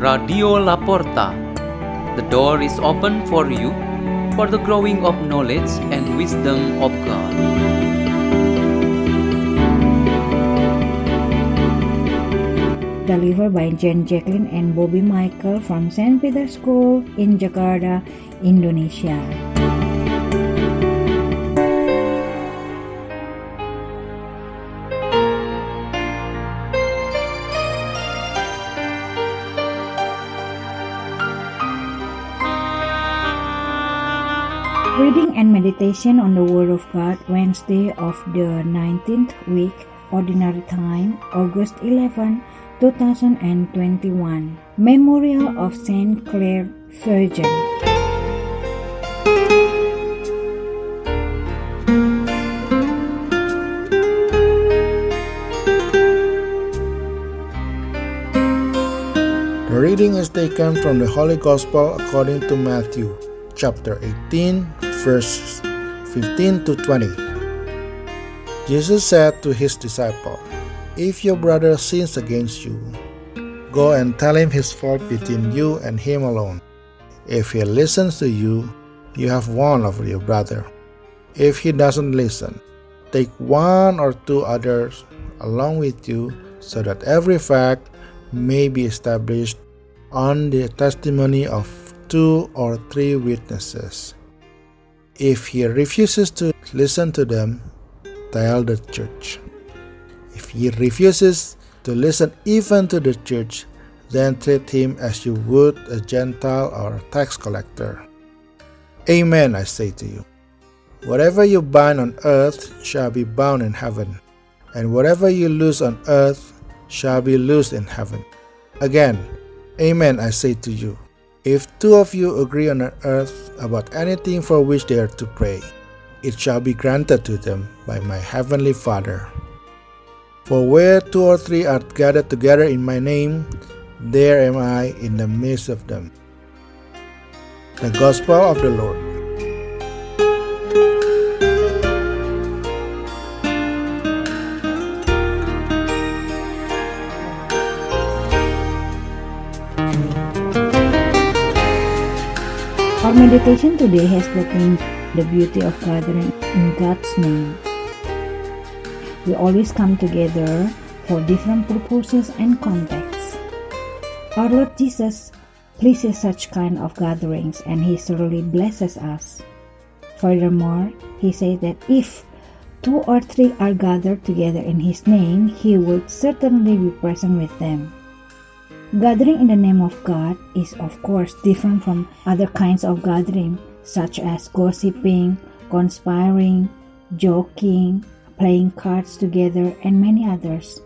Radio Laporta. The door is open for you for the growing of knowledge and wisdom of God. delivered by Jen Jacqueline and Bobby Michael from St. Peter School in Jakarta, Indonesia. Reading and meditation on the Word of God, Wednesday of the 19th week, Ordinary Time, August 11, 2021. Memorial of Saint Clare Virgin. The reading is taken from the Holy Gospel according to Matthew, chapter 18, verses 15 to 20. Jesus said to his disciples, If your brother sins against you, go and tell him his fault between you and him alone. If he listens to you, you have won over your brother. If he doesn't listen, take one or two others along with you so that every fact may be established on the testimony of two or three witnesses. If he refuses to listen to them, tell the church. If he refuses to listen even to the church, then treat him as you would a Gentile or a tax collector. Amen, I say to you. Whatever you bind on earth shall be bound in heaven, and whatever you loose on earth shall be loosed in heaven. Again, Amen, I say to you. If two of you agree on earth about anything for which they are to pray, it shall be granted to them by my heavenly Father. For where two or three are gathered together in my name, there am I in the midst of them. The Gospel of the Lord. Our meditation today has the theme The Beauty of Gathering in God's Name. We always come together for different purposes and contexts. Our Lord Jesus pleases such kind of gatherings and He surely blesses us. Furthermore, He says that if two or three are gathered together in His name, He will certainly be present with them. Gathering in the name of God is, of course, different from other kinds of gathering, such as gossiping, conspiring, joking, playing cards together, and many others.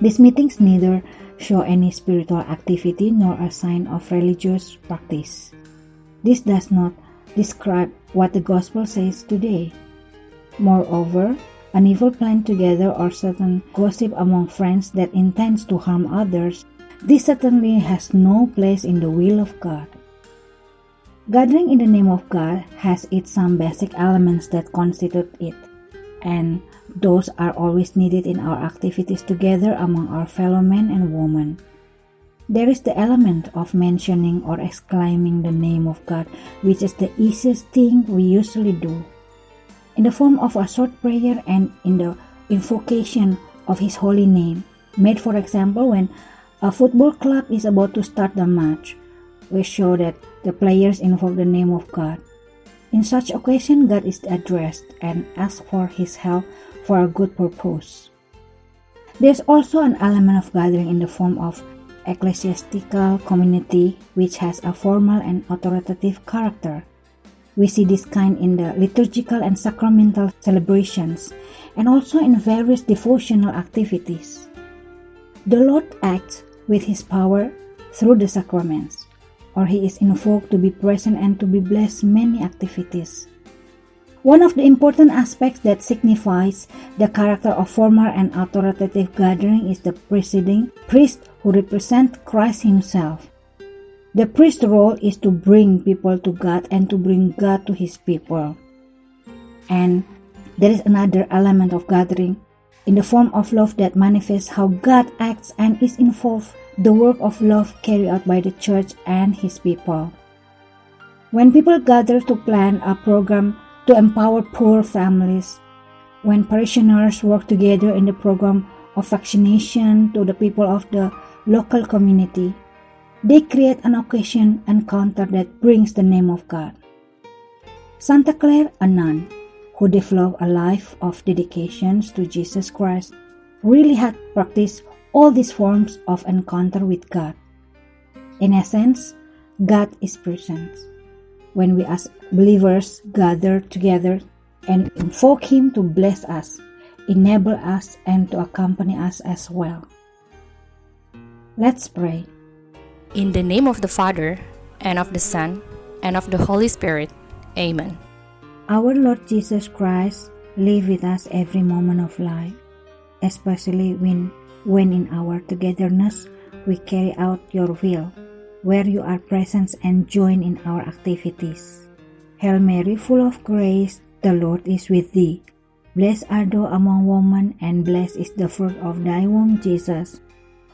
These meetings neither show any spiritual activity nor a sign of religious practice. This does not describe what the gospel says today. Moreover, an evil plan together or certain gossip among friends that intends to harm others, this certainly has no place in the will of God. Gathering in the name of God has its some basic elements that constitute it, and those are always needed in our activities together among our fellow men and women. There is the element of mentioning or exclaiming the name of God, which is the easiest thing we usually do in the form of a short prayer and in the invocation of His holy name, made for example when a football club is about to start the match. We show that the players invoke the name of God. In such occasion, God is addressed and asks for His help for a good purpose. There's also an element of gathering in the form of ecclesiastical community, which has a formal and authoritative character. We see this kind in the liturgical and sacramental celebrations, and also in various devotional activities. The Lord acts with His power through the sacraments, or He is invoked to be present and to be blessed many activities. One of the important aspects that signifies the character of formal and authoritative gathering is the presiding priest who represents Christ Himself. The priest's role is to bring people to God and to bring God to His people. And there is another element of gathering in the form of love that manifests how God acts and is involved the work of love carried out by the church and his people. When people gather to plan a program to empower poor families, when parishioners work together in the program of vaccination to the people of the local community, they create an occasion encounter that brings the name of God. Santa Clare, a nun who developed a life of dedications to Jesus Christ, really had practiced all these forms of encounter with God. In essence, God is present. When we as believers gather together and invoke Him to bless us, enable us, and to accompany us as well. Let's pray. In the name of the Father, and of the Son, and of the Holy Spirit. Amen. Our Lord Jesus Christ, live with us every moment of life, especially when when in our togetherness we carry out your will, where you are present and join in our activities. Hail Mary, full of grace, the Lord is with thee. Blessed art thou among women, and blessed is the fruit of thy womb, Jesus.